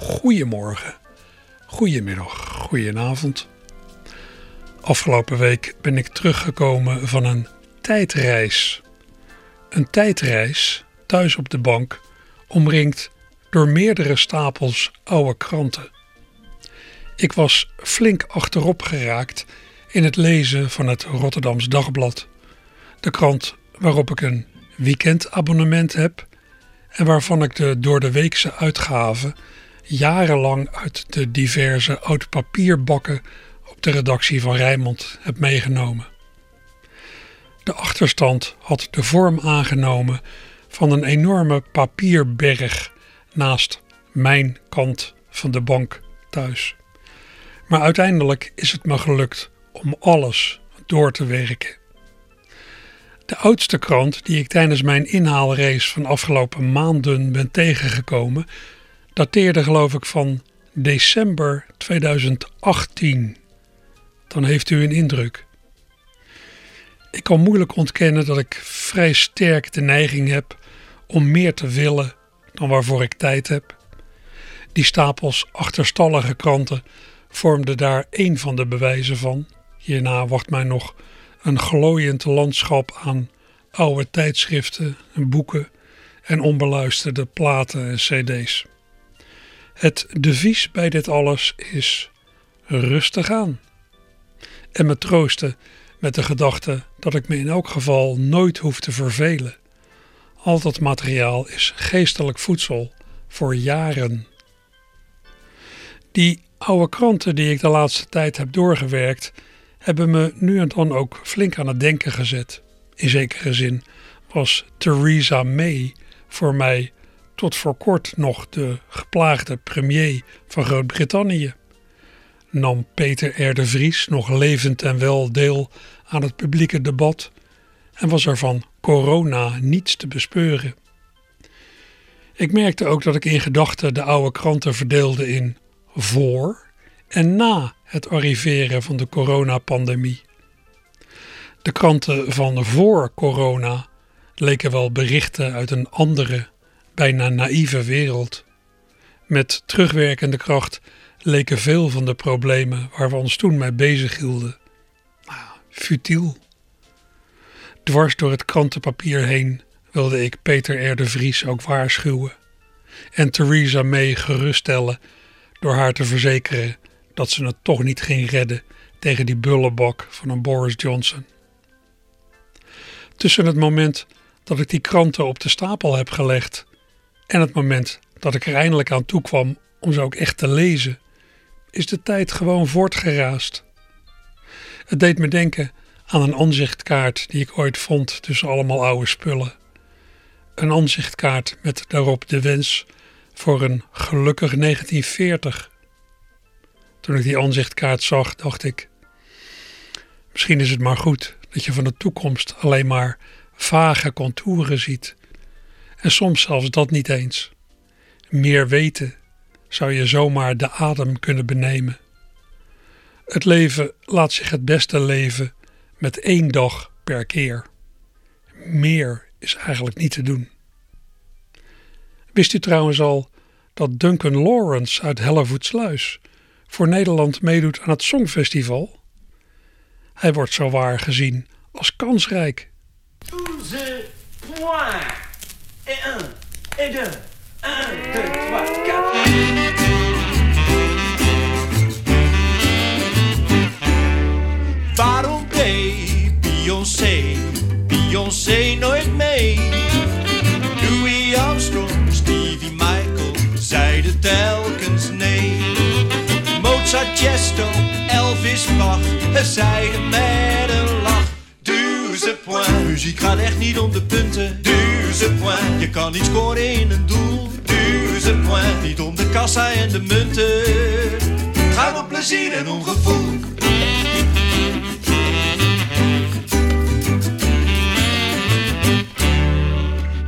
Goedemorgen, goedemiddag, goedenavond. Afgelopen week ben ik teruggekomen van een tijdreis. Een tijdreis thuis op de bank, omringd door meerdere stapels oude kranten. Ik was flink achterop geraakt in het lezen van het Rotterdams Dagblad, de krant waarop ik een weekendabonnement heb en waarvan ik de door de weekse uitgaven jarenlang uit de diverse oud papierbakken op de redactie van Rijnmond heb meegenomen. De achterstand had de vorm aangenomen van een enorme papierberg naast mijn kant van de bank thuis. Maar uiteindelijk is het me gelukt om alles door te werken. De oudste krant die ik tijdens mijn inhaalrace van afgelopen maanden ben tegengekomen, dateerde geloof ik van december 2018. Dan heeft u een indruk. Ik kan moeilijk ontkennen dat ik vrij sterk de neiging heb om meer te willen dan waarvoor ik tijd heb. Die stapels achterstallige kranten vormden daar één van de bewijzen van. Hierna wacht mij nog een glooiend landschap aan oude tijdschriften en boeken en onbeluisterde platen en cd's. Het devies bij dit alles is rustig aan. En me troosten met de gedachte dat ik me in elk geval nooit hoef te vervelen. Al dat materiaal is geestelijk voedsel voor jaren. Die oude kranten die ik de laatste tijd heb doorgewerkt, hebben me nu en dan ook flink aan het denken gezet. In zekere zin was Theresa May voor mij tot voor kort nog de geplaagde premier van Groot-Brittannië. Nam Peter R. de Vries nog levend en wel deel aan het publieke debat en was er van corona niets te bespeuren. Ik merkte ook dat ik in gedachten de oude kranten verdeelde in voor en na het arriveren van de coronapandemie. De kranten van voor corona leken wel berichten uit een andere, bijna naïeve wereld. Met terugwerkende kracht leken veel van de problemen waar we ons toen mee bezig hielden nou, futiel. Dwars door het krantenpapier heen wilde ik Peter R. de Vries ook waarschuwen en Theresa May geruststellen door haar te verzekeren dat ze het toch niet ging redden tegen die bullebak van een Boris Johnson. Tussen het moment dat ik die kranten op de stapel heb gelegd en het moment dat ik er eindelijk aan toe kwam om ze ook echt te lezen, is de tijd gewoon voortgeraast. Het deed me denken aan een aanzichtkaart die ik ooit vond tussen allemaal oude spullen. Een aanzichtkaart met daarop de wens voor een gelukkig 1940. Toen ik die aanzichtkaart zag, dacht ik: misschien is het maar goed dat je van de toekomst alleen maar vage contouren ziet. En soms zelfs dat niet eens. Meer weten zou je zomaar de adem kunnen benemen. Het leven laat zich het beste leven met één dag per keer. Meer is eigenlijk niet te doen. Wist u trouwens al dat Duncan Lawrence uit Hellevoetsluis voor Nederland meedoet aan het Songfestival? Hij wordt zo waar gezien als kansrijk. 12 points. Et 1, et 2, 1, 2, 3, 4. Waarom deed Beyoncé, Beyoncé nooit mee? Louis Armstrong, Stevie Michael zeiden telkens nee. Mozart, Chesto, Elvis, Bach, zeiden met een lach. Duze point, muziek gaat echt niet om de punten. Point, je kan niet scoren in een doel. Duze point, niet om de kassa en de munten. Gaat om plezier en ongevoel.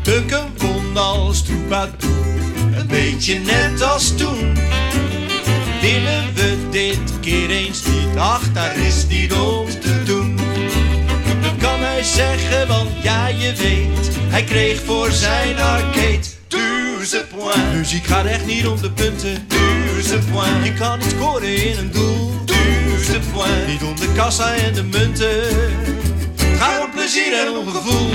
Duncan won als troubadour, een beetje net als toen. Winnen we dit keer eens niet, ach daar is niet om zeggen, want ja je weet, hij kreeg voor zijn arcade duizend point. Muziek gaat echt niet om de punten, duizend point. Je kan niet scoren in een doel, duizend point. Niet om de kassa en de munten, ga om plezier en om gevoel.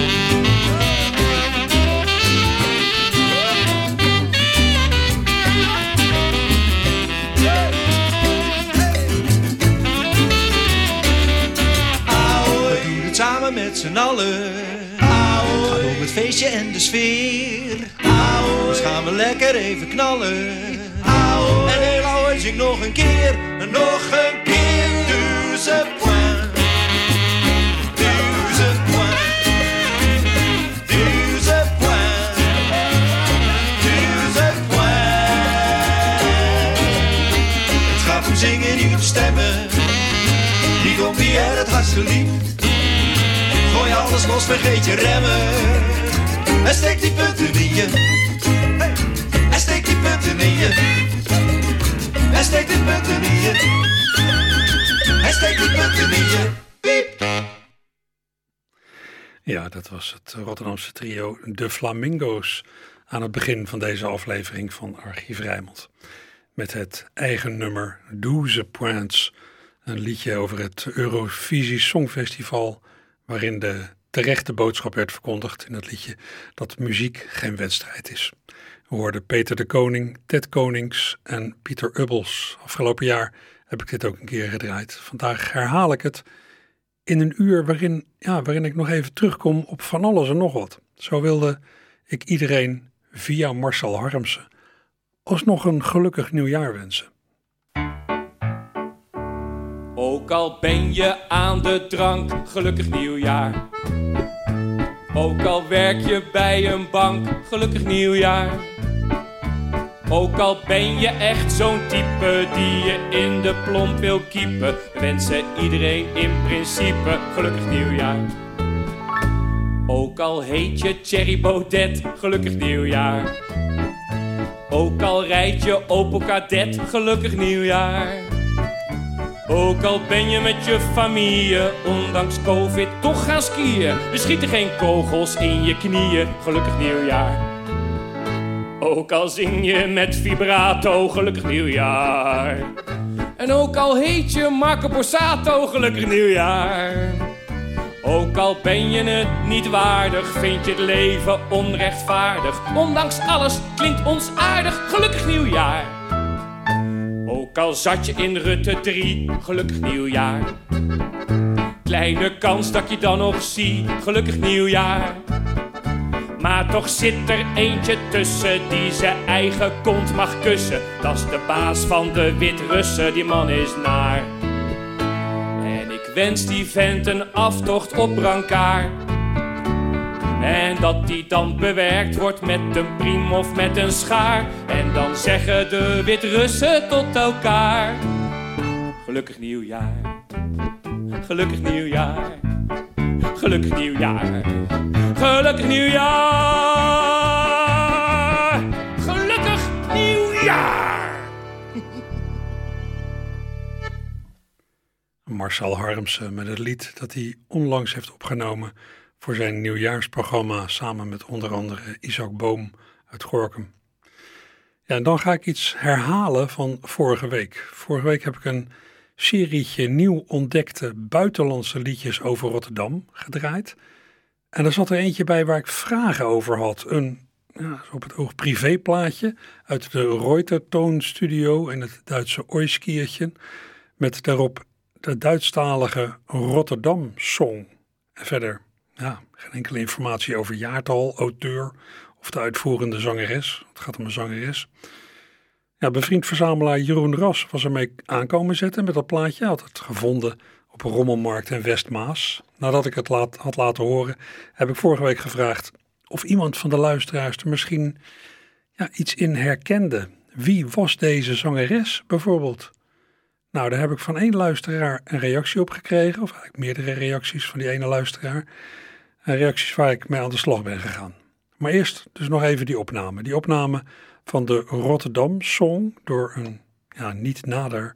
Met z'n allen. Gaat het feestje en de sfeer. Dus gaan we lekker even knallen. En heel ouwe zing nog een keer. En nog een keer. Duizend point. Duizend point. Duizend point. Duizend point. Het gaat om zingen, niet om stemmen. Die komt er het hardst geliefd. Alles los, vergeet je remmen. En steek die punten in je. En steek die punten in je. En steek die punten in je. En steek die punten in. Piep. Ja, dat was het Rotterdamse trio De Flamingo's aan het begin van deze aflevering van Archief Rijmond. Met het eigen nummer Douze Points, een liedje over het Eurovisie Songfestival, waarin de terechte boodschap werd verkondigd in het liedje dat muziek geen wedstrijd is. We hoorden Peter de Koning, Ted Konings en Pieter Ubbels. Afgelopen jaar heb ik dit ook een keer gedraaid. Vandaag herhaal ik het in een uur waarin, ja, waarin ik nog even terugkom op van alles en nog wat. Zo wilde ik iedereen via Marcel Harmsen alsnog een gelukkig nieuwjaar wensen. Ook al ben je aan de drank, gelukkig nieuwjaar. Ook al werk je bij een bank, gelukkig nieuwjaar. Ook al ben je echt zo'n type die je in de plomp wil kiepen, we wensen iedereen in principe gelukkig nieuwjaar. Ook al heet je Thierry Baudet, gelukkig nieuwjaar. Ook al rijd je Opel Kadett, gelukkig nieuwjaar. Ook al ben je met je familie, ondanks covid, toch gaan skiën. We schieten geen kogels in je knieën, gelukkig nieuwjaar. Ook al zing je met vibrato, gelukkig nieuwjaar. En ook al heet je Marco Borsato, gelukkig nieuwjaar. Ook al ben je het niet waardig, vind je het leven onrechtvaardig. Ondanks alles klinkt ons aardig, gelukkig nieuwjaar. Ook al zat je in Rutte 3, gelukkig nieuwjaar. Kleine kans dat je dan nog zie, gelukkig nieuwjaar. Maar toch zit er eentje tussen die zijn eigen kont mag kussen. Dat is de baas van de Wit-Russen, die man is naar. En ik wens die vent een aftocht op brancard. En dat die dan bewerkt wordt met een priem of met een schaar. En dan zeggen de Wit-Russen tot elkaar. Gelukkig nieuwjaar. Gelukkig nieuwjaar. Gelukkig nieuwjaar. Gelukkig nieuwjaar. Gelukkig nieuwjaar. Marcel Harmsen met het lied dat hij onlangs heeft opgenomen voor zijn nieuwjaarsprogramma samen met onder andere Isaac Boom uit Gorkum. Ja, en dan ga ik iets herhalen van vorige week. Vorige week heb ik een serietje nieuw ontdekte buitenlandse liedjes over Rotterdam gedraaid. En er zat er eentje bij waar ik vragen over had. Een ja, op het oog privéplaatje uit de Reutertoon Studio in het Duitse Oiskiertje. Met daarop de Duitsstalige Rotterdam Song. En verder ja, geen enkele informatie over jaartal, auteur of de uitvoerende zangeres. Het gaat om een zangeres. Ja, bevriend verzamelaar Jeroen Ras was ermee aankomen zetten met dat plaatje. Hij had het gevonden op een rommelmarkt in Westmaas. Nadat ik het had laten horen, heb ik vorige week gevraagd of iemand van de luisteraars er misschien ja, iets in herkende. wie was deze zangeres bijvoorbeeld? Nou, daar heb ik van één luisteraar een reactie op gekregen, of eigenlijk meerdere reacties van die ene luisteraar. En reacties waar ik mee aan de slag ben gegaan. Maar eerst dus nog even die opname. Die opname van de Rotterdam Song door een ja, niet nader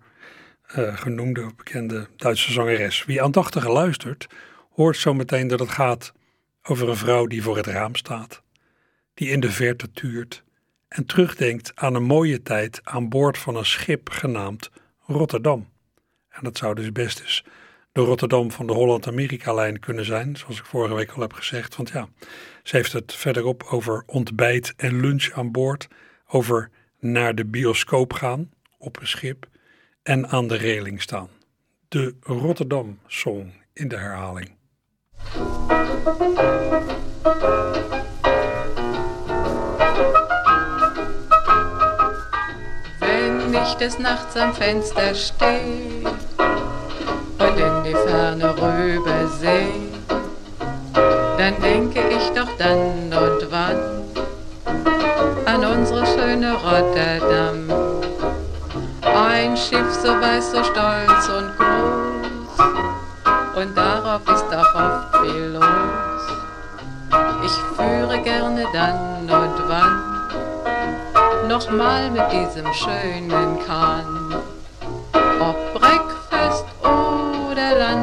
uh, genoemde bekende Duitse zangeres. Wie aandachtig luistert, hoort zo meteen dat het gaat over een vrouw die voor het raam staat, die in de verte tuurt en terugdenkt aan een mooie tijd aan boord van een schip genaamd Rotterdam. En dat zou dus best eens de Rotterdam van de Holland-Amerika-lijn kunnen zijn, zoals ik vorige week al heb gezegd. Want ja, ze heeft het verderop over ontbijt en lunch aan boord, over naar de bioscoop gaan op een schip en aan de reling staan. De Rotterdam-song in de herhaling. Wenn ich des Nachts am Fenster in die Ferne rüber seh, dann denke ich doch dann und wann an unsere schöne Rotterdam. Ein Schiff so weiß, so stolz und groß, und darauf ist doch oft viel los. Ich führe gerne dann und wann nochmal mit diesem schönen Kahn.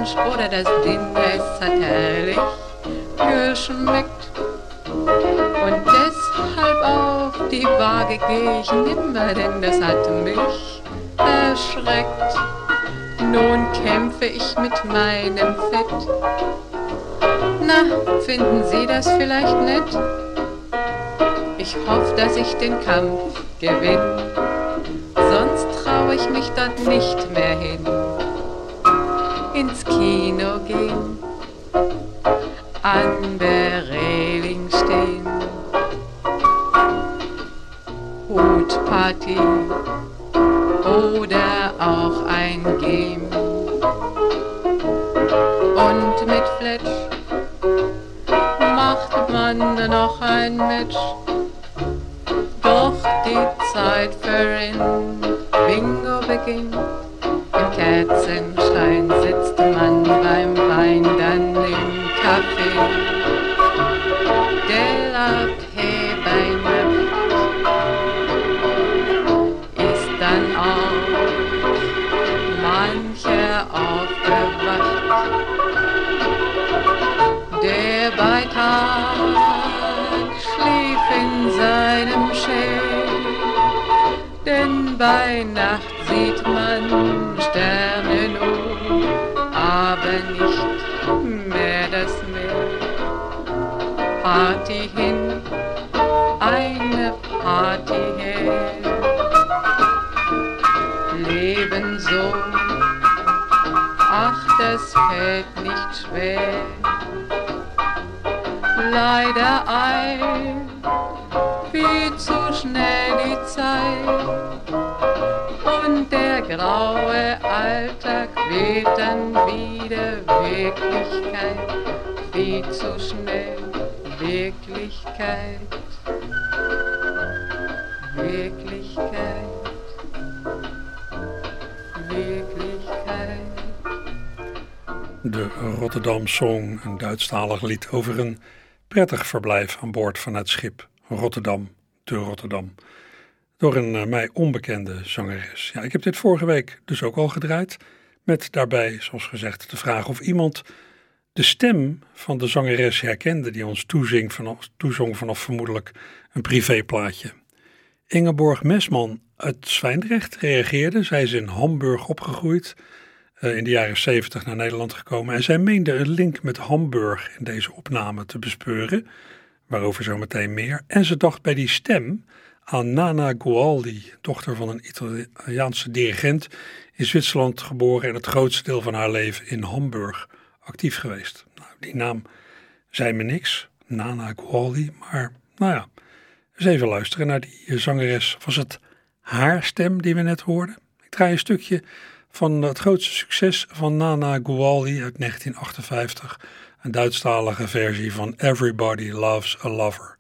Oder Lunch oder das Dinner, es hat herrlich geschmeckt. Und deshalb auf die Waage geh ich nimmer, denn das hat mich erschreckt. Nun kämpfe ich mit meinem Fett. Na, finden Sie das vielleicht nett? Ich hoffe, dass ich den Kampf gewinne, sonst traue ich mich dort nicht mehr hin. Ins Kino gehen, an der Reling stehen, Hutparty oder auch ein Game. Und mit Fletch macht man noch ein Match. Nicht mehr das Meer. Party hin, eine Party her. Leben so, ach, das fällt nicht schwer. Leider ein, graue Alltag wird dann wieder Wirklichkeit, wie zu schnell Wirklichkeit, Wirklichkeit. De Rotterdam Song, een Duitsstalig lied over een prettig verblijf aan boord van het schip Rotterdam, de Rotterdam. Door een eh, mij onbekende zangeres. Ja, ik heb dit vorige week dus ook al gedraaid. Met daarbij, zoals gezegd, de vraag of iemand de stem van de zangeres herkende die ons toezing vanaf, toezong vanaf vermoedelijk een privéplaatje. Ingeborg Mesman uit Zwijndrecht reageerde. Zij is in Hamburg opgegroeid, eh, in de jaren 70 naar Nederland gekomen. En zij meende een link met Hamburg in deze opname te bespeuren, waarover zo meteen meer. En ze dacht bij die stem aan Nana Gualdi, dochter van een Italiaanse dirigent, in Zwitserland geboren en het grootste deel van haar leven in Hamburg actief geweest. Nou, die naam zei me niks, Nana Gualdi, maar nou ja, eens even luisteren naar die zangeres. Was het haar stem die we net hoorden? Ik draai een stukje van het grootste succes van Nana Gualdi uit 1958, een Duitsstalige versie van Everybody Loves a Lover.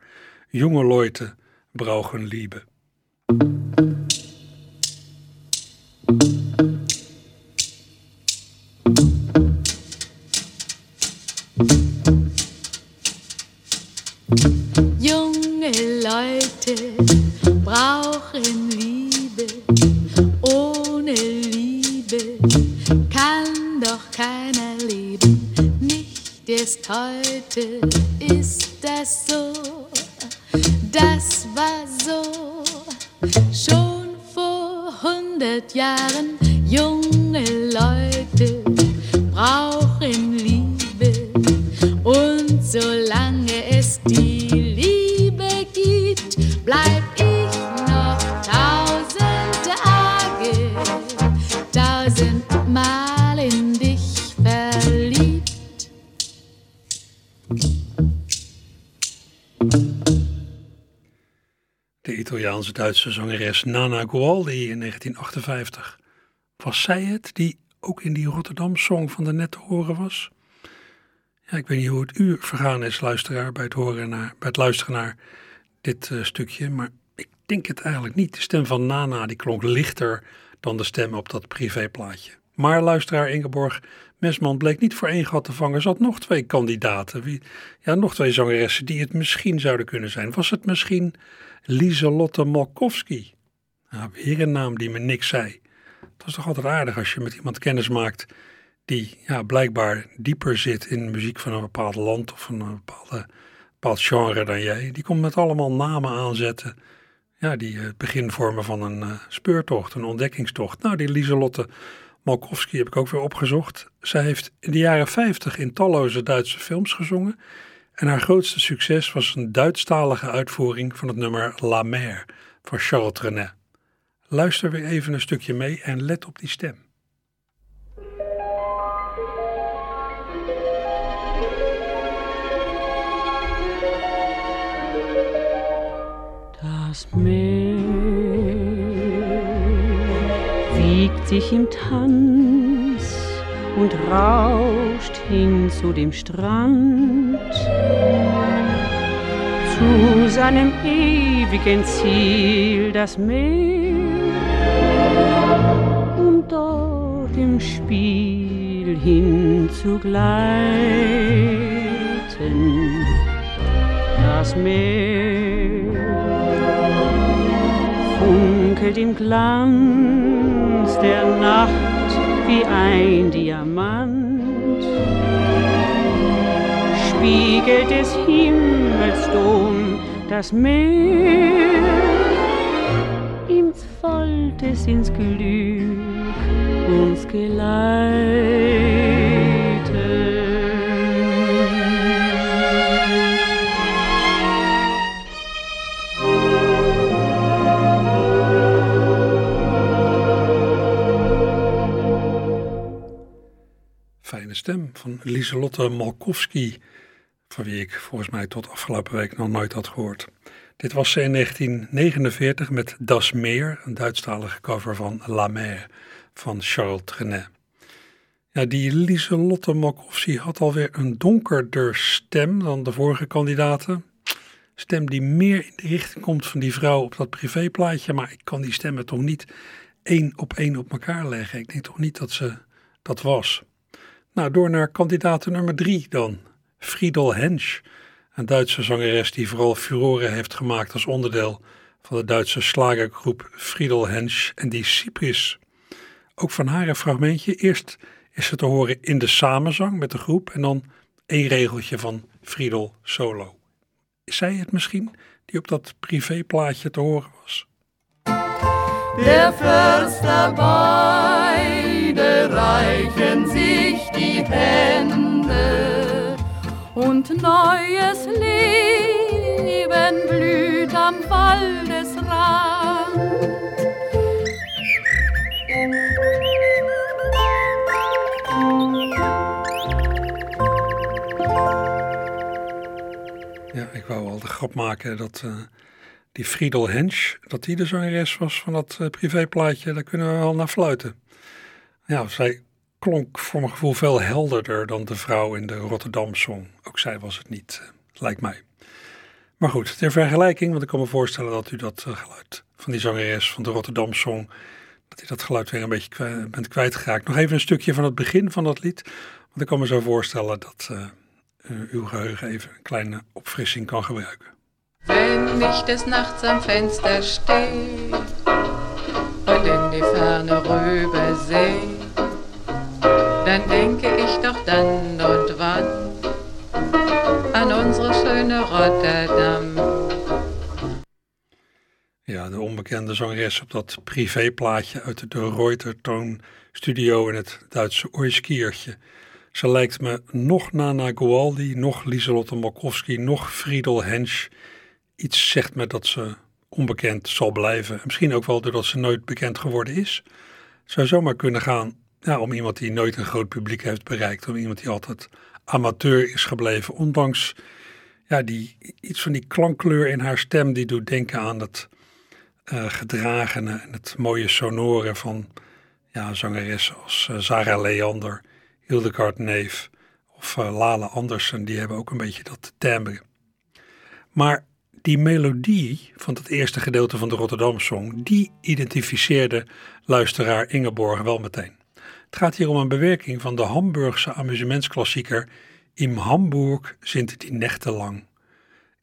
Jonge Leute brauchen Liebe. Junge Leute brauchen Liebe. Ohne Liebe kann doch keiner leben. Nicht erst heute ist das so das war so. Schon vor hundert Jahren Italiaanse-Duitse zangeres Nana Gualdi in 1958. Was zij het die ook in die Rotterdam-song van de net te horen was? Ja, ik weet niet hoe het uur vergaan is, luisteraar, bij het, horen naar, bij het luisteren naar dit uh, stukje. Maar ik denk het eigenlijk niet. De stem van Nana die klonk lichter dan de stem op dat privéplaatje. Maar luisteraar Ingeborg Mesman bleek niet voor één gat te vangen. Ze had nog twee kandidaten. Wie, ja, nog twee zangeressen die het misschien zouden kunnen zijn. Was het misschien Lieselotte Malkowski? Nou, weer een naam die me niks zei. Het was toch altijd aardig als je met iemand kennis maakt die ja, blijkbaar dieper zit in muziek van een bepaald land of een bepaalde, bepaald genre dan jij. Die komt met allemaal namen aanzetten. Ja, die het begin vormen van een uh, speurtocht, een ontdekkingstocht. Nou, die Lieselotte Malkowski heb ik ook weer opgezocht. Zij heeft in de jaren 50 in talloze Duitse films gezongen. En haar grootste succes was een Duitsstalige uitvoering van het nummer La Mer van Charles Trenet. Luister weer even een stukje mee en let op die stem. Das Meer sich im Tanz und rauscht hin zu dem Strand, zu seinem ewigen Ziel, das Meer, um dort im Spiel hinzugleiten. Das Meer funkelt im Glanz der Nacht wie ein Diamant, spiegelt des Himmels Dom das Meer, ihm folgt es ins Glück uns geleitet. Van Lieselotte Malkowski, van wie ik volgens mij tot afgelopen week nog nooit had gehoord. Dit was ze in 1949 met Das Meer, een Duitsstalige cover van La Mer van Charles Trenet. Ja, die Lieselotte Malkowski had alweer een donkerder stem dan de vorige kandidaten. Stem die meer in de richting komt van die vrouw op dat privéplaatje, maar ik kan die stemmen toch niet één op één op elkaar leggen. Ik denk toch niet dat ze dat was. Nou, door naar kandidaat nummer drie dan. Friedel Hensch, een Duitse zangeres die vooral furoren heeft gemaakt als onderdeel van de Duitse slagergroep Friedel Hensch en die Cyprus. Ook van haar een fragmentje. Eerst is ze te horen in de samenzang met de groep en dan één regeltje van Friedel solo. Is zij het misschien die op dat privéplaatje te horen was? Der Förster beide reichen sich die Hände und neues Leben blüht am Waldesrand. Ja, ik wou al de grap maken dat uh, die Friedel Hensch, dat die de zangeres was van dat uh, privéplaatje, daar kunnen we wel naar fluiten. Ja, zij klonk voor mijn gevoel veel helderder dan de vrouw in de Rotterdam-song. Ook zij was het niet, uh, lijkt mij. Maar goed, ter vergelijking, want ik kan me voorstellen dat u dat geluid van die zangeres van de Rotterdam-song, dat u dat geluid weer een beetje kwijt, bent kwijtgeraakt. Nog even een stukje van het begin van dat lied, want ik kan me zo voorstellen dat uw geheugen even een kleine opfrissing kan gebruiken. Wenn ich des Nachts am Fenster und in die Ferne rüber seh, dann denke ich doch dann und wann an unsere schöne Rotterdam. Ja, de onbekende zangeres op dat privéplaatje uit de Reutertoon studio in het Duitse Oiskiertje. Ze lijkt me nog Nana Gualdi, nog Lieselotte Malkowski, nog Friedel Hensch. Iets zegt me dat ze onbekend zal blijven. Misschien ook wel doordat ze nooit bekend geworden is. Het zou zomaar kunnen gaan ja, om iemand die nooit een groot publiek heeft bereikt. Om iemand die altijd amateur is gebleven. Ondanks ja, die, iets van die klankkleur in haar stem die doet denken aan het uh, gedragene en het mooie sonore van ja, zangeressen als uh, Sarah Leander, Hildegard Neef of uh, Lale Andersen. Die hebben ook een beetje dat timbre. Maar die melodie van het eerste gedeelte van de Rotterdam Song, die identificeerde luisteraar Ingeborg wel meteen. Het gaat hier om een bewerking van de Hamburgse amusementsklassieker In Hamburg sind die Nächte lang.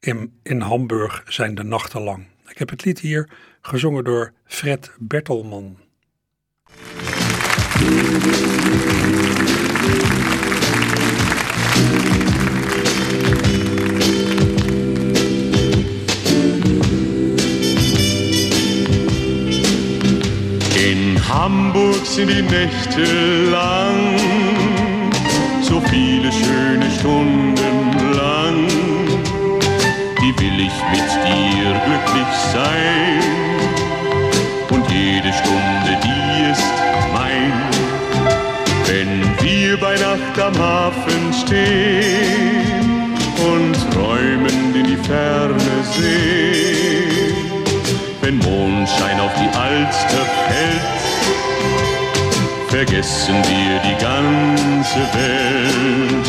In, in Hamburg zijn de nachten lang. Ik heb het lied hier gezongen door Fred Bertelman. Hamburg sind die Nächte lang, so viele schöne Stunden lang. Die will ich mit dir glücklich sein. Und jede Stunde, die ist mein. Wenn wir bei Nacht am Hafen stehen und träumend in die Ferne sehen, wenn Mondschein auf die Alster fällt, vergessen wir die ganze Welt.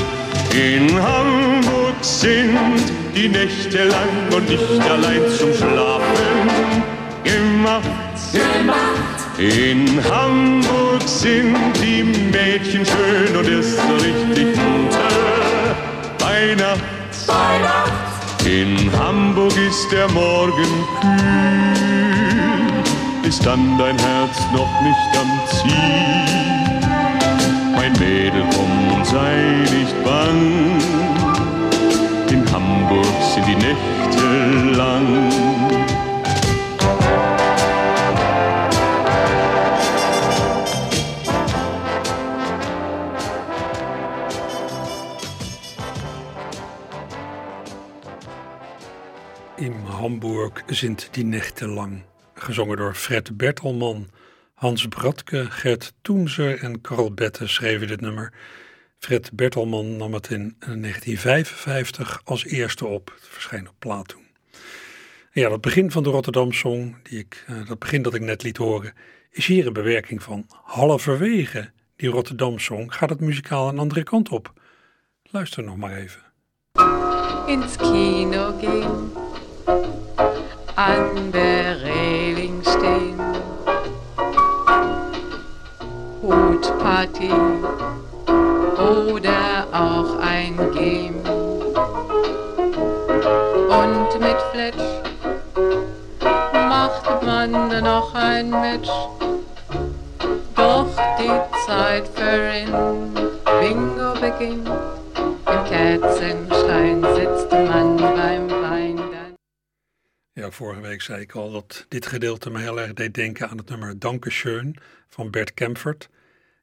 In Hamburg sind die Nächte lang und nicht allein zum Schlafen gemacht. gemacht. In Hamburg sind die Mädchen schön und ist richtig munter. Weihnacht. Weihnacht. In Hamburg ist der Morgen kühl, ist dann dein Herz noch nicht am Ziel. Mein Mädel, komm und sei nicht bang, in Hamburg sind die Nächte lang. Hamburg sind die Nächte lang. Gezongen door Fred Bertelman, Hans Bradke, Gert Toenzer en Karl Bette schreven dit nummer. Fred Bertelman nam het in 1955 als eerste op. Het verscheen op plaat toen. ja, dat begin van de Rotterdam Song, die ik, uh, dat begin dat ik net liet horen, is hier een bewerking van. Halverwege die Rotterdam Song gaat het muzikaal een andere kant op. Luister nog maar even. Ins Kino gehen an stehen. Hutparty oder auch ein Game. Und mit Fletch macht man noch ein Match. Doch die Zeit verrinnt, Bingo beginnt, im Kerzenschein Ja, vorige week zei ik al dat dit gedeelte me heel erg deed denken aan het nummer Dankeschön van Bert Kempfert.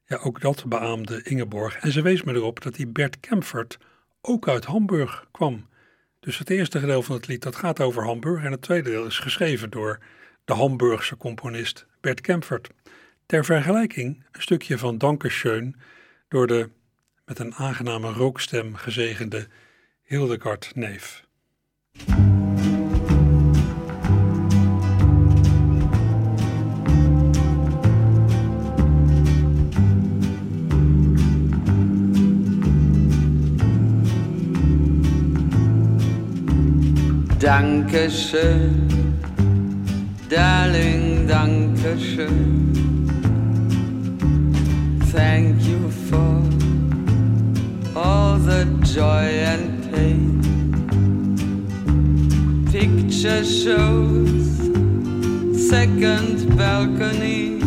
Ja, ook dat beaamde Ingeborg. En ze wees me erop dat die Bert Kempfert ook uit Hamburg kwam. Dus het eerste gedeelte van het lied dat gaat over Hamburg en het tweede deel is geschreven door de Hamburgse componist Bert Kempfert. Ter vergelijking een stukje van Dankeschön door de met een aangename rookstem gezegende Hildegard Neef. Dankeschön, darling, Dankeschön. Thank you for all the joy and pain. Picture picture shows second balcony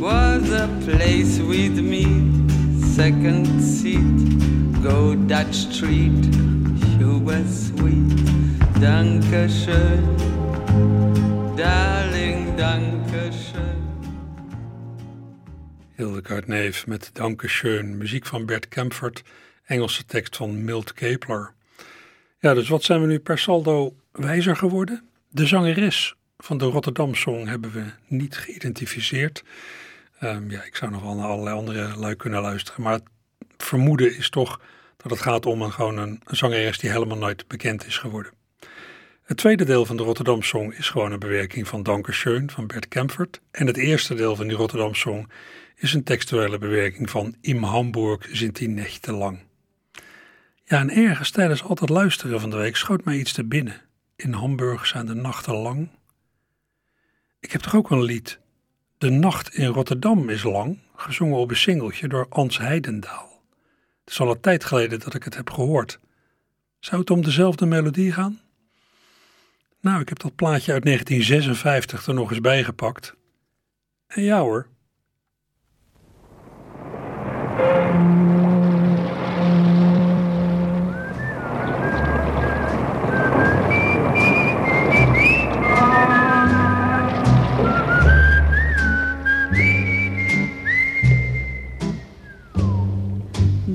was a place with me second seat go Dutch Street were sweet danke schön darling danke schön Hildegard Neef met Danke schön muziek van Bert Kempfert Engelse tekst van Milt Kepler ja, dus wat zijn we nu per saldo wijzer geworden? De zangeres van de Rotterdam Song hebben we niet geïdentificeerd. Um, ja, ik zou nog wel naar allerlei andere lui kunnen luisteren. Maar het vermoeden is toch dat het gaat om een, gewoon een, zangeres die helemaal nooit bekend is geworden. Het tweede deel van de Rotterdam Song is gewoon een bewerking van Dankeschön van Bert Kempfert. En het eerste deel van die Rotterdam Song is een textuele bewerking van Im Hamburg sind die Nächte lang. Ja, en ergens tijdens al het luisteren van de week schoot mij iets te binnen. In Hamburg zijn de nachten lang. Ik heb toch ook een lied. De nacht in Rotterdam is lang, gezongen op een singeltje door Ans Heidendaal. Is al een tijd geleden dat ik het heb gehoord. Zou het om dezelfde melodie gaan? Nou, ik heb dat plaatje uit 1956 er nog eens bijgepakt. En ja hoor,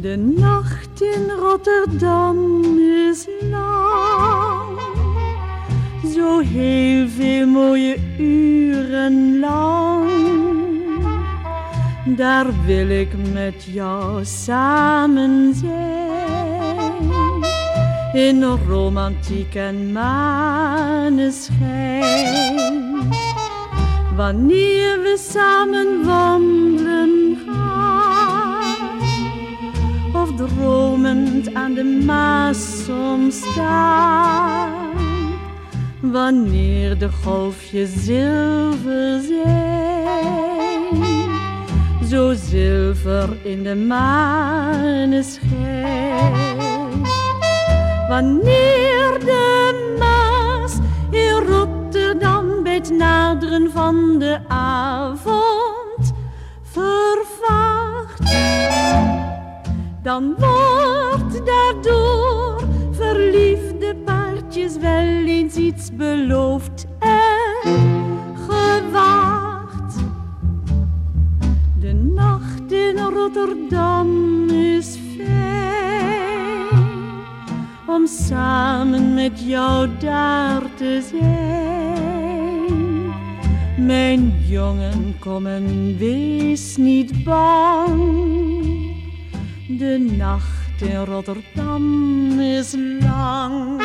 De nacht in Rotterdam is lang, zo heel veel mooie uren lang. Daar wil ik met jou samen zijn, in romantiek en maneschijn. Wanneer we samen wandelen dromend aan de Maas soms. Wanneer de golfjes zilver zijn, zo zilver in de maneschijn. Wanneer de Maas in Rotterdam bij het naderen van de avond vervaagt dan wordt daardoor verliefde paardjes wel eens iets beloofd en gewaagd. De nacht in Rotterdam is fijn om samen met jou daar te zijn. Mijn jongen, kom en wees niet bang de nacht in Rotterdam is lang.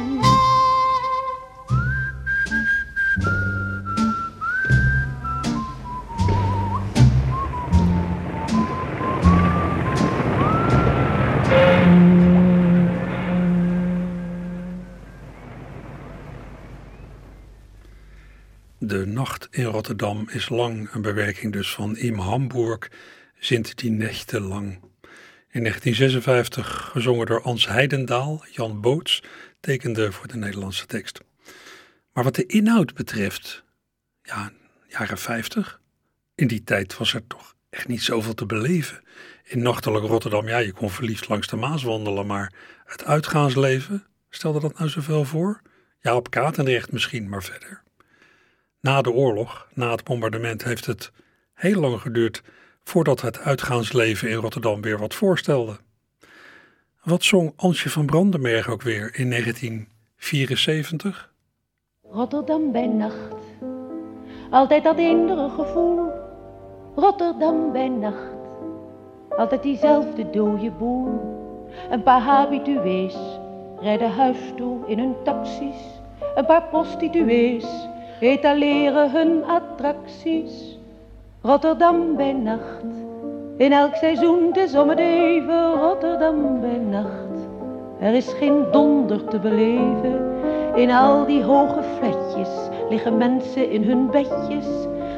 een bewerking dus van Im Hamburg, Sint die Nächte lang. In 1956 gezongen door Ans Heidendaal, Jan Boots tekende voor de Nederlandse tekst. Maar wat de inhoud betreft, ja, jaren 50, in die tijd was er toch echt niet zoveel te beleven. In nachtelijk Rotterdam, ja, je kon verliefd langs de Maas wandelen, maar het uitgaansleven, stelde dat nou zoveel voor? Ja, op Katendrecht misschien, maar verder. Na de oorlog, na het bombardement, heeft het heel lang geduurd voordat het uitgaansleven in Rotterdam weer wat voorstelde. Wat zong Ansje van Brandenberg ook weer in 1974? Rotterdam bij nacht, altijd dat eendere gevoel. Rotterdam bij nacht, altijd diezelfde dode boel. Een paar habitués rijden huis toe in hun taxis. Een paar prostituees etaleren hun attracties. Rotterdam bij nacht, in elk seizoen, het is om het even. Rotterdam bij nacht, er is geen donder te beleven. In al die hoge flatjes liggen mensen in hun bedjes.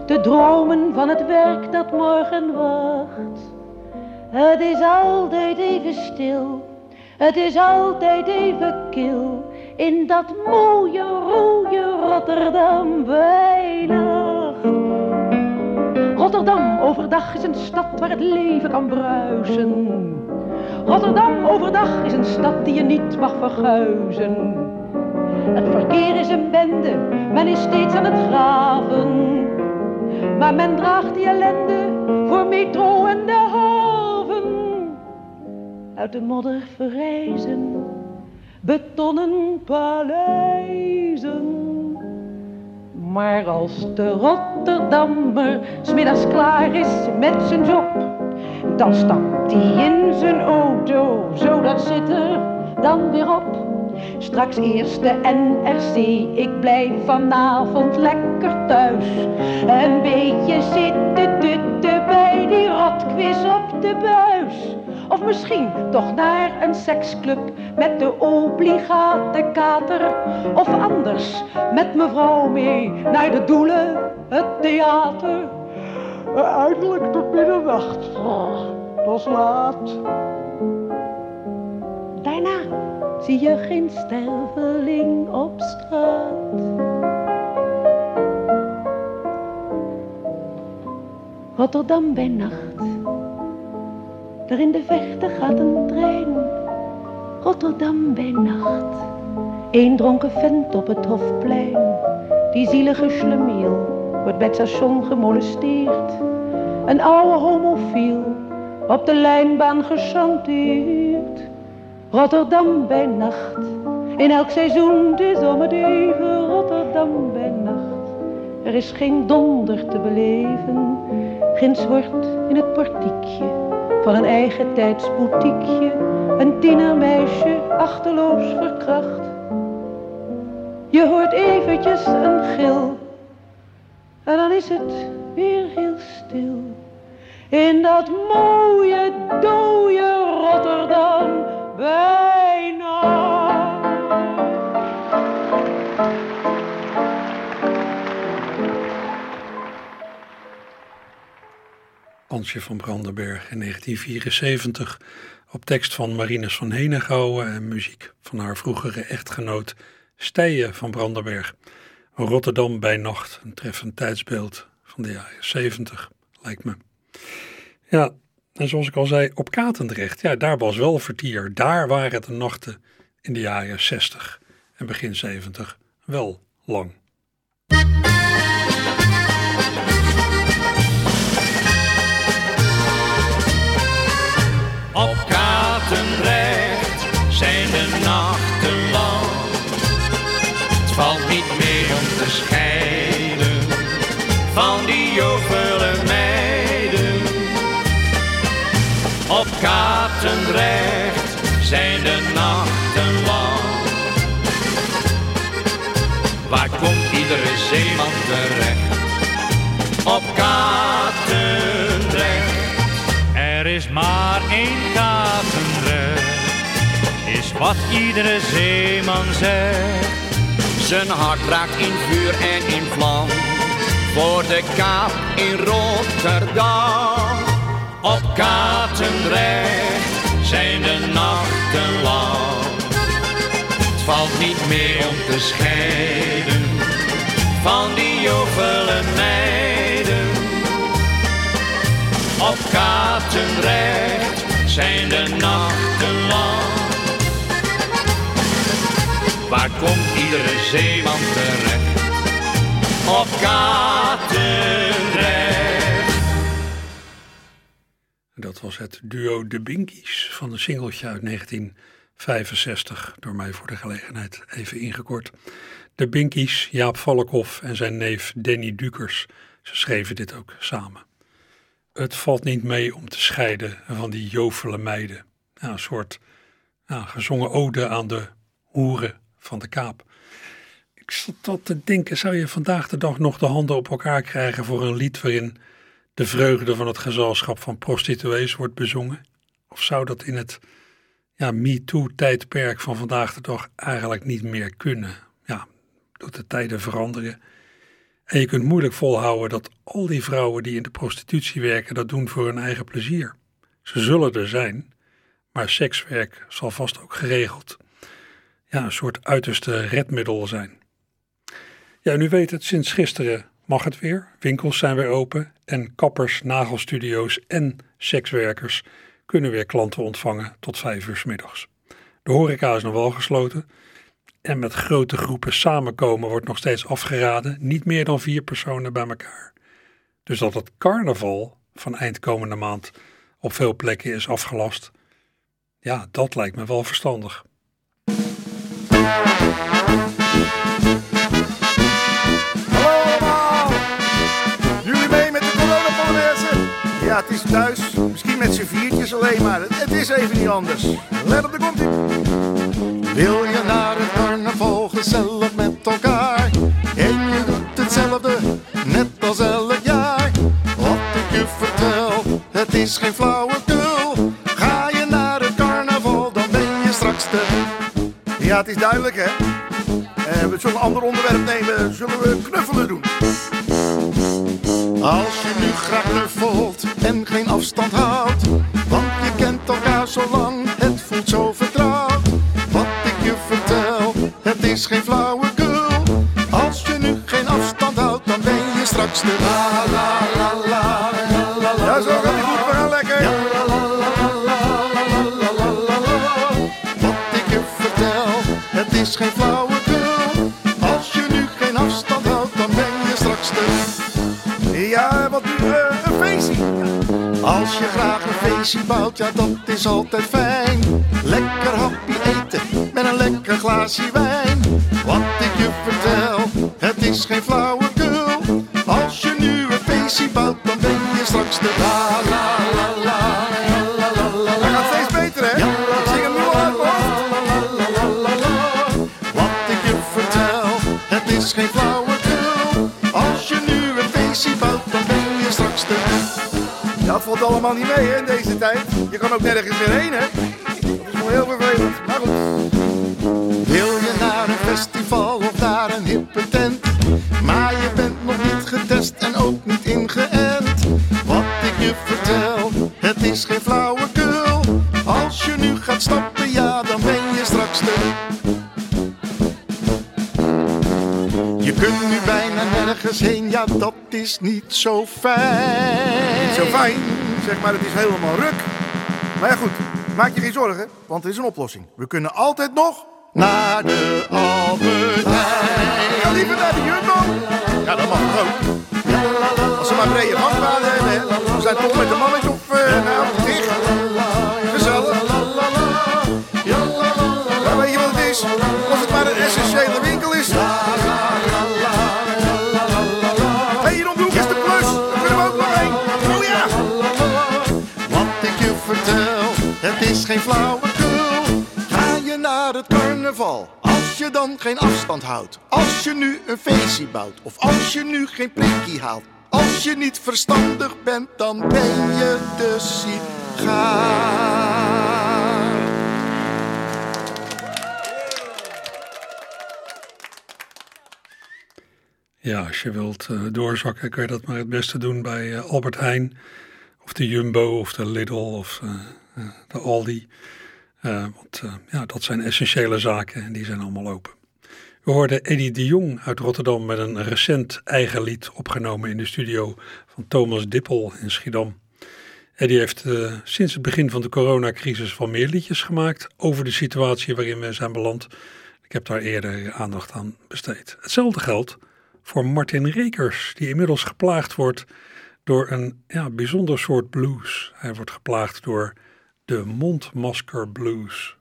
Te dromen van het werk dat morgen wacht. Het is altijd even stil, het is altijd even kil. In dat mooie, rode Rotterdam nacht. Rotterdam overdag is een stad waar het leven kan bruisen. Rotterdam overdag is een stad die je niet mag verguizen. Het verkeer is een bende, men is steeds aan het graven. Maar men draagt die ellende voor metro en de haven. Uit de modder verrijzen, betonnen paleizen. Maar als de Rotterdammer smiddags klaar is met zijn job, dan stapt hij in zijn auto, zo dat zit er dan weer op. Straks eerst de NRC, ik blijf vanavond lekker thuis. Een beetje zitten tutten bij die rotquiz op de buis. Of misschien toch naar een seksclub met de obligate kater. Of anders met mevrouw mee naar de doelen, het theater. Uiterlijk tot middernacht. Dat is laat. Daarna zie je geen sterveling op straat. Rotterdam bij nacht. Daar in de verte gaat een trein. Rotterdam bij nacht. Eén dronken vent op het Hofplein. Die zielige schlemiel wordt bij het station gemolesteerd. Een oude homofiel op de lijnbaan gechanteerd. Rotterdam bij nacht. In elk seizoen, het is om het even. Rotterdam bij nacht. Er is geen donder te beleven. Ginds wordt in het portiekje van een eigen tijdsboutiekje een tienermeisje achterloos verkracht. Je hoort eventjes een gil en dan is het weer heel stil. In dat mooie, dode Rotterdam bijna. Van Brandenberg in 1974 op tekst van Marines van Henegouwen en muziek van haar vroegere echtgenoot Stijen van Brandenberg. Rotterdam bij nacht, een treffend tijdsbeeld van de jaren 70, lijkt me. Ja, en zoals ik al zei, op Katendrecht, ja, daar was wel vertier. Daar waren de nachten in de jaren 60 en begin 70 wel lang. Op Katendrecht zijn de nachten lang. Het valt niet meer om te scheiden van die jovele meiden. Op Katendrecht zijn de nachten lang. Waar komt iedere zeeman terecht? Op Katendrecht. Is maar één Katendrecht, is wat iedere zeeman zegt. Zijn hart raakt in vuur en in vlam. voor de kaap in Rotterdam. Op Katendrecht zijn de nachten lang. Het valt niet meer om te scheiden van die jovele meiden. Op Katendrecht zijn de nachten lang. Waar komt iedere zeeman terecht? Op Katendrecht. Dat was het duo De Binkies van een singeltje uit 1965, door mij voor de gelegenheid even ingekort. De Binkies, Jaap Valkhoff en zijn neef Danny Dukers, ze schreven dit ook samen. Het valt niet mee om te scheiden van die jovele meiden. Een soort gezongen ode aan de hoeren van de kaap. Ik zat tot te denken, zou je vandaag de dag nog de handen op elkaar krijgen voor een lied waarin de vreugde van het gezelschap van prostituees wordt bezongen? Of zou dat in het ja, MeToo-tijdperk van vandaag de dag eigenlijk niet meer kunnen? Ja, doet de tijden veranderen. En je kunt moeilijk volhouden dat al die vrouwen die in de prostitutie werken dat doen voor hun eigen plezier. Ze zullen er zijn, maar sekswerk zal vast ook geregeld ja, een soort uiterste redmiddel zijn. Ja, nu weet het, sinds gisteren mag het weer. Winkels zijn weer open en kappers, nagelstudio's en sekswerkers kunnen weer klanten ontvangen tot vijf uur s middags. De horeca is nog wel gesloten en met grote groepen samenkomen wordt nog steeds afgeraden, niet meer dan vier personen bij elkaar. Dus dat het carnaval van eind komende maand op veel plekken is afgelast, ja, dat lijkt me wel verstandig. Jullie mee met de coronapolonaise? Ja, het is thuis. Misschien met z'n viertjes alleen maar. Het is even niet anders. Let op, de komt Wil je naar het carnaval gezellig met elkaar? En je doet hetzelfde, net als elk jaar. Wat ik je vertel, het is geen flauwekul. Ga je naar het carnaval, dan ben je straks de... Ja, het is duidelijk, hè? Eh, we zullen een ander onderwerp nemen. Zullen we knuffelen doen? Als je nu graag knuffelt en geen afstand houdt, want je kent elkaar zo lang, het voelt zo vertrouwd. Het is geen flauwekul. Als je nu geen afstand houdt, dan ben je straks de la la la la la la la. Ja, zo gaat die goed. We gaan lekker. Wat ik je vertel, het is geen flauwekul. Als je nu geen afstand houdt, dan ben je straks de Ja, wat nu? eh, een feestje. Als je graag een feestje bouwt, ja dat is altijd fijn. Lekker hapje eten met een lekker glaasje wijn je vertel, het is geen flauwekul. Als je nu een feestje bouwt, dan ben je straks de la la la la. la, la, la dat gaat steeds beter, hè? Ik zing hem nu al uit, Wat ik je vertel, het is geen flauwekul. Als je nu een feestje bouwt, dan ben je straks de... Ja, valt allemaal niet mee, hè, in deze tijd. Je kan ook nergens meer heen, hè? Dat is wel heel vervelend, maar goed. Dat is niet zo fijn. Niet zo fijn, zeg maar, het is helemaal ruk. Maar ja, goed. Maak je geen zorgen, want er is een oplossing. We kunnen altijd nog... Naar de Albert Heijn. Ja, liever naar de Jumbo. Ja, dat mag ook. Als ze maar brede gangpaden hebben. We zijn toch met een mannetje geen flauwekul. Ga je naar het carnaval, als je dan geen afstand houdt. Als je nu een feestje bouwt, of als je nu geen prikkie haalt. Als je niet verstandig bent, dan ben je de sigaar. Ja, als je wilt uh, doorzakken, kun je dat maar het beste doen bij uh, Albert Heijn. Of de Jumbo, of de Lidl, of uh, de Aldi. want ja, dat zijn essentiële zaken en die zijn allemaal open. We hoorden Eddie de Jong uit Rotterdam met een recent eigen lied opgenomen in de studio van Thomas Dippel in Schiedam. Eddie heeft sinds het begin van de coronacrisis wel meer liedjes gemaakt over de situatie waarin we zijn beland. Ik heb daar eerder aandacht aan besteed. Hetzelfde geldt voor Martin Rekers, die inmiddels geplaagd wordt door een ja, bijzonder soort blues. Hij wordt geplaagd door de mondmasker blues.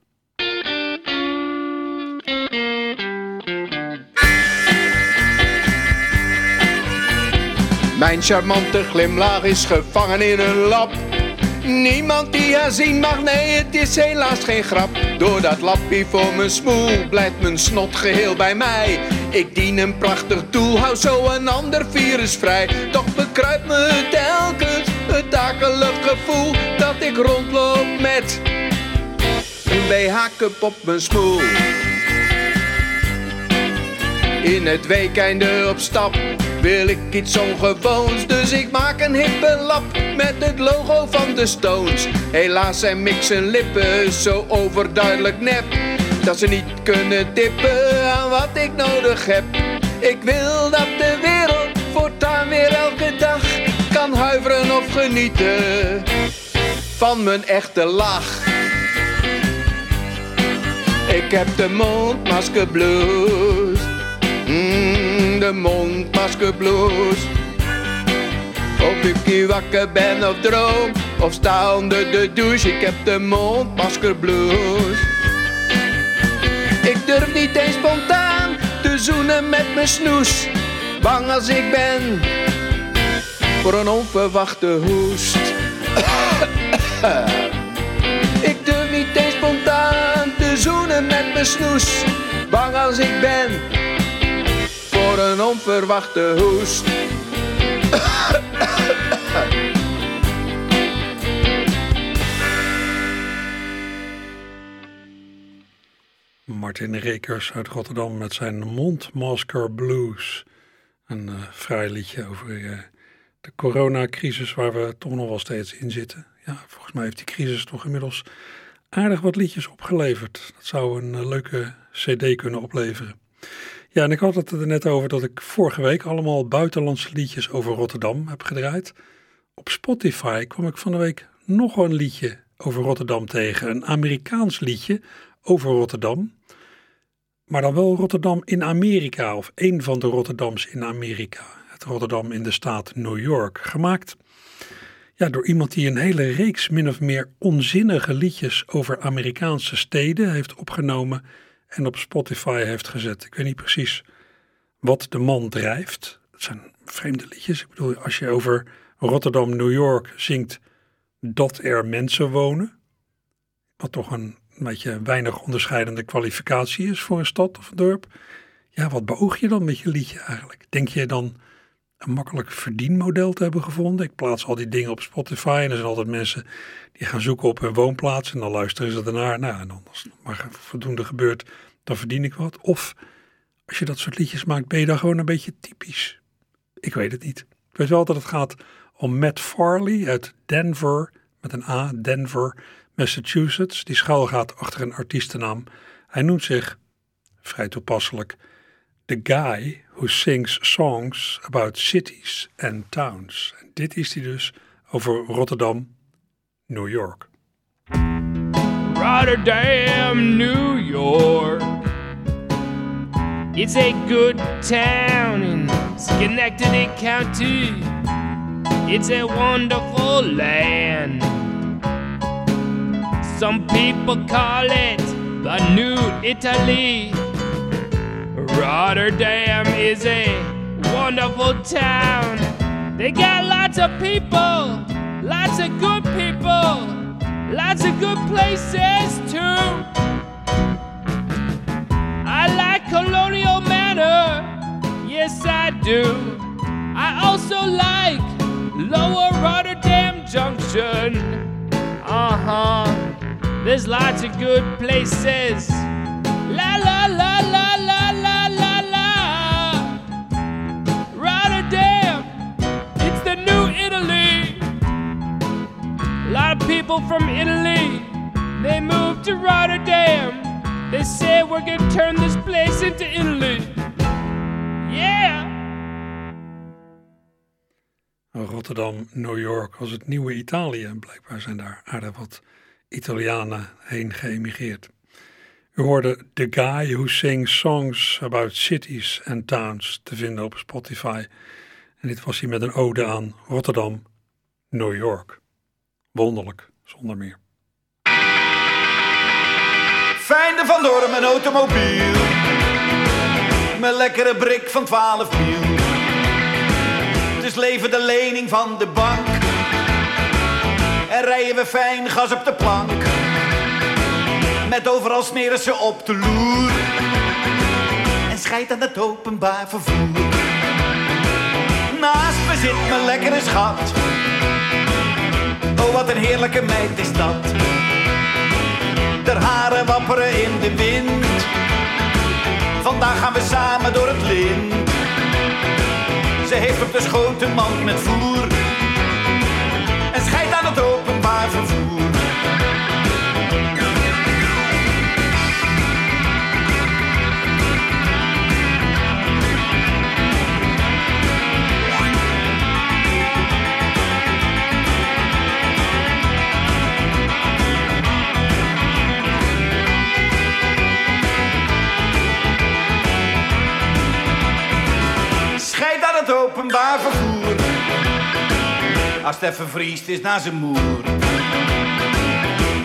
Mijn charmante glimlach is gevangen in een lap. Niemand die haar zien mag, nee, het is helaas geen grap. Door dat lappie voor mijn smoel blijft mijn snot geheel bij mij. Ik dien een prachtig doel, hou zo een ander virus vrij. Toch bekruipt me telkens het akelig gevoel dat ik rondloop met een BH-cup op mijn smoel. In het weekende op stap wil ik iets ongewoons. Dus ik maak een hippe lap met het logo van de Stones. Helaas zijn mix en lippen zo overduidelijk nep. Dat ze niet kunnen tippen aan wat ik nodig heb. Ik wil dat de wereld voortaan weer elke dag genieten van mijn echte lach. Ik heb de mondmasker blues. Mm, de mondmasker blues. Of ik wakker ben of droom, of sta onder de douche, ik heb de mondmasker blues. Ik durf niet eens spontaan te zoenen met mijn snoes, bang als ik ben voor een onverwachte hoest. ik durf niet eens spontaan te zoenen met mijn snoes, bang als ik ben voor een onverwachte hoest. Martin Rekers uit Rotterdam met zijn Mondmasker Blues. Een uh, fraai liedje over uh, de coronacrisis waar we toch nog wel steeds in zitten. Ja, volgens mij heeft die crisis toch inmiddels aardig wat liedjes opgeleverd. Dat zou een uh, leuke cd kunnen opleveren. Ja, en ik had het er net over dat ik vorige week allemaal buitenlandse liedjes over Rotterdam heb gedraaid. Op Spotify kwam ik van de week nog een liedje over Rotterdam tegen. Een Amerikaans liedje over Rotterdam. Maar dan wel Rotterdam in Amerika, of een van de Rotterdams in Amerika. Rotterdam in de staat New York. Gemaakt ja, door iemand die een hele reeks min of meer onzinnige liedjes over Amerikaanse steden heeft opgenomen en op Spotify heeft gezet. Ik weet niet precies wat de man drijft. Het zijn vreemde liedjes. Ik bedoel, als je over Rotterdam, New York zingt dat er mensen wonen, wat toch een beetje weinig onderscheidende kwalificatie is voor een stad of een dorp. Ja, wat beoog je dan met je liedje eigenlijk? Denk je dan een makkelijk verdienmodel te hebben gevonden? Ik plaats al die dingen op Spotify en er zijn altijd mensen die gaan zoeken op hun woonplaats en dan luisteren ze ernaar. Nou, en als het maar voldoende gebeurt, dan verdien ik wat. Of als je dat soort liedjes maakt, ben je dan gewoon een beetje typisch. Ik weet het niet. Ik weet wel dat het gaat om Matt Farley uit Denver, met een A, Denver. Massachusetts, die schuilgaat achter een artiestennaam. Hij noemt zich, vrij toepasselijk, The Guy Who Sings Songs About Cities and Towns. En dit is hij dus over Rotterdam, New York. Rotterdam, New York. It's a good town in Schenectady County. It's a wonderful land. Some people call it the New Italy. Rotterdam is a wonderful town. They got lots of people, lots of good people, lots of good places too. I like Colonial Manor, yes I do. I also like Lower Rotterdam Junction. Uh huh. There's lots of good places. From Italy. They moved to Rotterdam. They said we're gonna turn this place into Italy. Yeah! Rotterdam, New York was het nieuwe Italië. En blijkbaar zijn daar aardig wat Italianen heen geëmigreerd. U hoorde The Guy Who Sings Songs About Cities and Towns te vinden op Spotify. En dit was hij met een ode aan Rotterdam, New York. Wonderlijk, zonder meer. Fijne van door mijn automobiel. Mijn lekkere brik van 12 wiel. Het is leven de lening van de bank. En rijden we fijn gas op de plank. Met overal smeren ze op de loer. En scheidt aan het openbaar vervoer. Naast me zit mijn lekkere schat. Oh, wat een heerlijke meid is dat. Der haren wapperen in de wind. Vandaag gaan we samen door het lint. Ze heeft op de schoot een mand met voer. En scheidt aan het openbaar vervoer. Openbaar vervoer. Als het even vriest is naar zijn moer.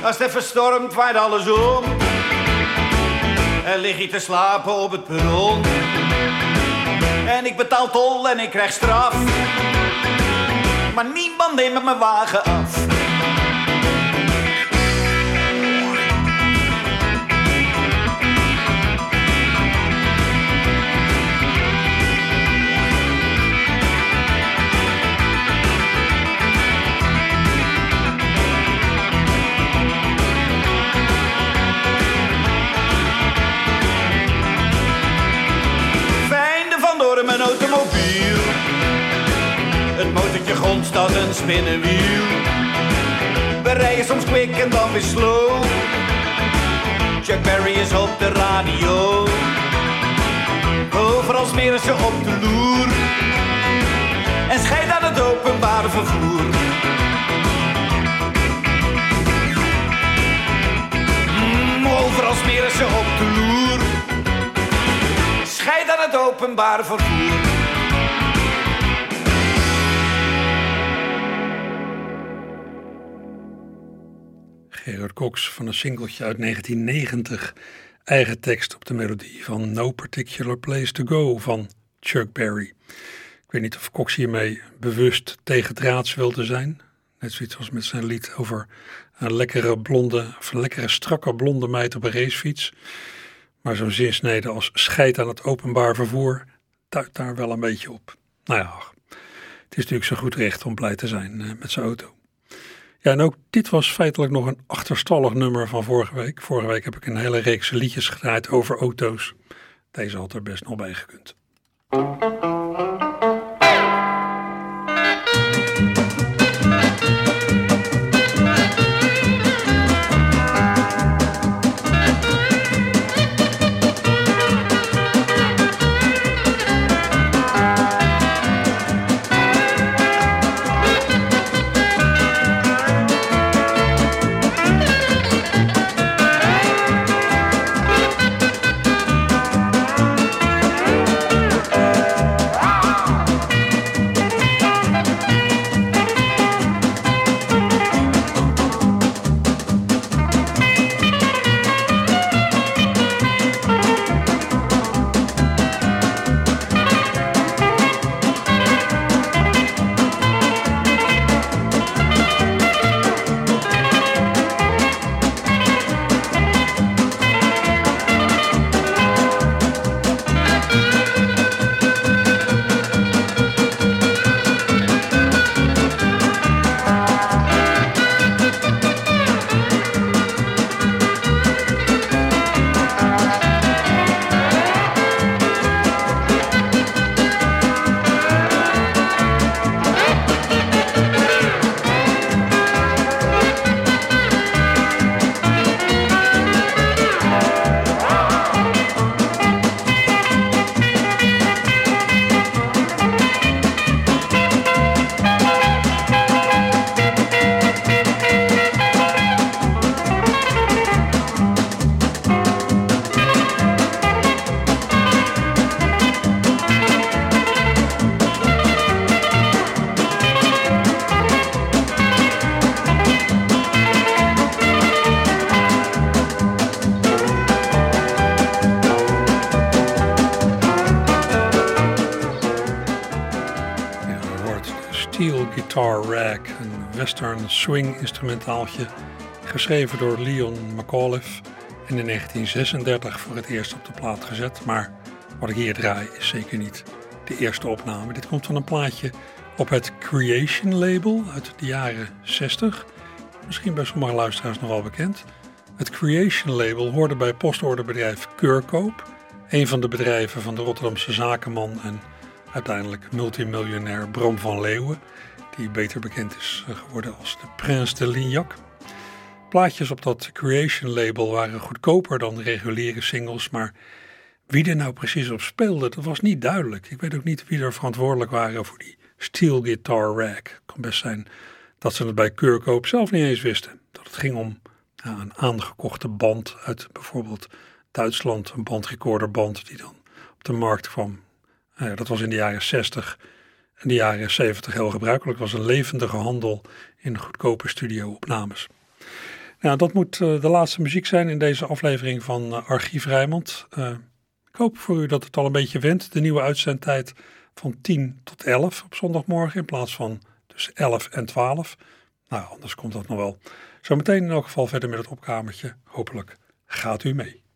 Als het even stormt waait alles om. En lig je te slapen op het perron. En ik betaal tol en ik krijg straf. Maar niemand neemt mijn wagen af. Spinnenwiel. We rijden soms quick en dan weer slow. Chuck Berry is op de radio. Overal smeren ze op de loer. En scheidt aan het openbare vervoer. Mm, overal smeren ze op de loer. Scheid aan het openbare vervoer. Gerard Cox van een singeltje uit 1990. Eigen tekst op de melodie van No Particular Place to Go van Chuck Berry. Ik weet niet of Cox hiermee bewust tegen draads wilde zijn. Net zoiets als met zijn lied over een lekkere blonde, of een lekkere strakke blonde meid op een racefiets. Maar zo'n zinsnede als scheid aan het openbaar vervoer duidt daar wel een beetje op. Nou ja, het is natuurlijk zo goed recht om blij te zijn eh, met zijn auto. Ja, en ook dit was feitelijk nog een achterstallig nummer van vorige week. Vorige week heb ik een hele reeks liedjes gedraaid over auto's. Deze had er best nog bij gekund. Guitar Rag, een western swing instrumentaaltje, geschreven door Leon McAuliffe en in 1936 voor het eerst op de plaat gezet. Maar wat ik hier draai is zeker niet de eerste opname. Dit komt van een plaatje op het Creation label uit de jaren 60. Misschien bij sommige luisteraars nog wel bekend. Het Creation label hoorde bij postorderbedrijf Keurkoop, een van de bedrijven van de Rotterdamse zakenman en uiteindelijk multimiljonair Bram van Leeuwen, die beter bekend is geworden als de Prins de Lignac. Plaatjes op dat Creation label waren goedkoper dan reguliere singles, maar wie er nou precies op speelde, dat was niet duidelijk. Ik weet ook niet wie er verantwoordelijk waren voor die steel guitar rack. Kan best zijn dat ze het bij Keurkoop zelf niet eens wisten. Dat het ging om een aangekochte band uit bijvoorbeeld Duitsland, een bandrecorderband die dan op de markt kwam. Nou dat was in de jaren 60 en de jaren 70 heel gebruikelijk. Was een levendige handel in goedkope studio-opnames. Nou, dat moet uh, de laatste muziek zijn in deze aflevering van uh, Archief Rijmond. Uh, ik hoop voor u dat het al een beetje went. De nieuwe uitzendtijd van 10 tot 11 op zondagmorgen in plaats van tussen 11 en 12. Nou, anders komt dat nog wel. Zometeen in elk geval verder met het opkamertje. Hopelijk gaat u mee.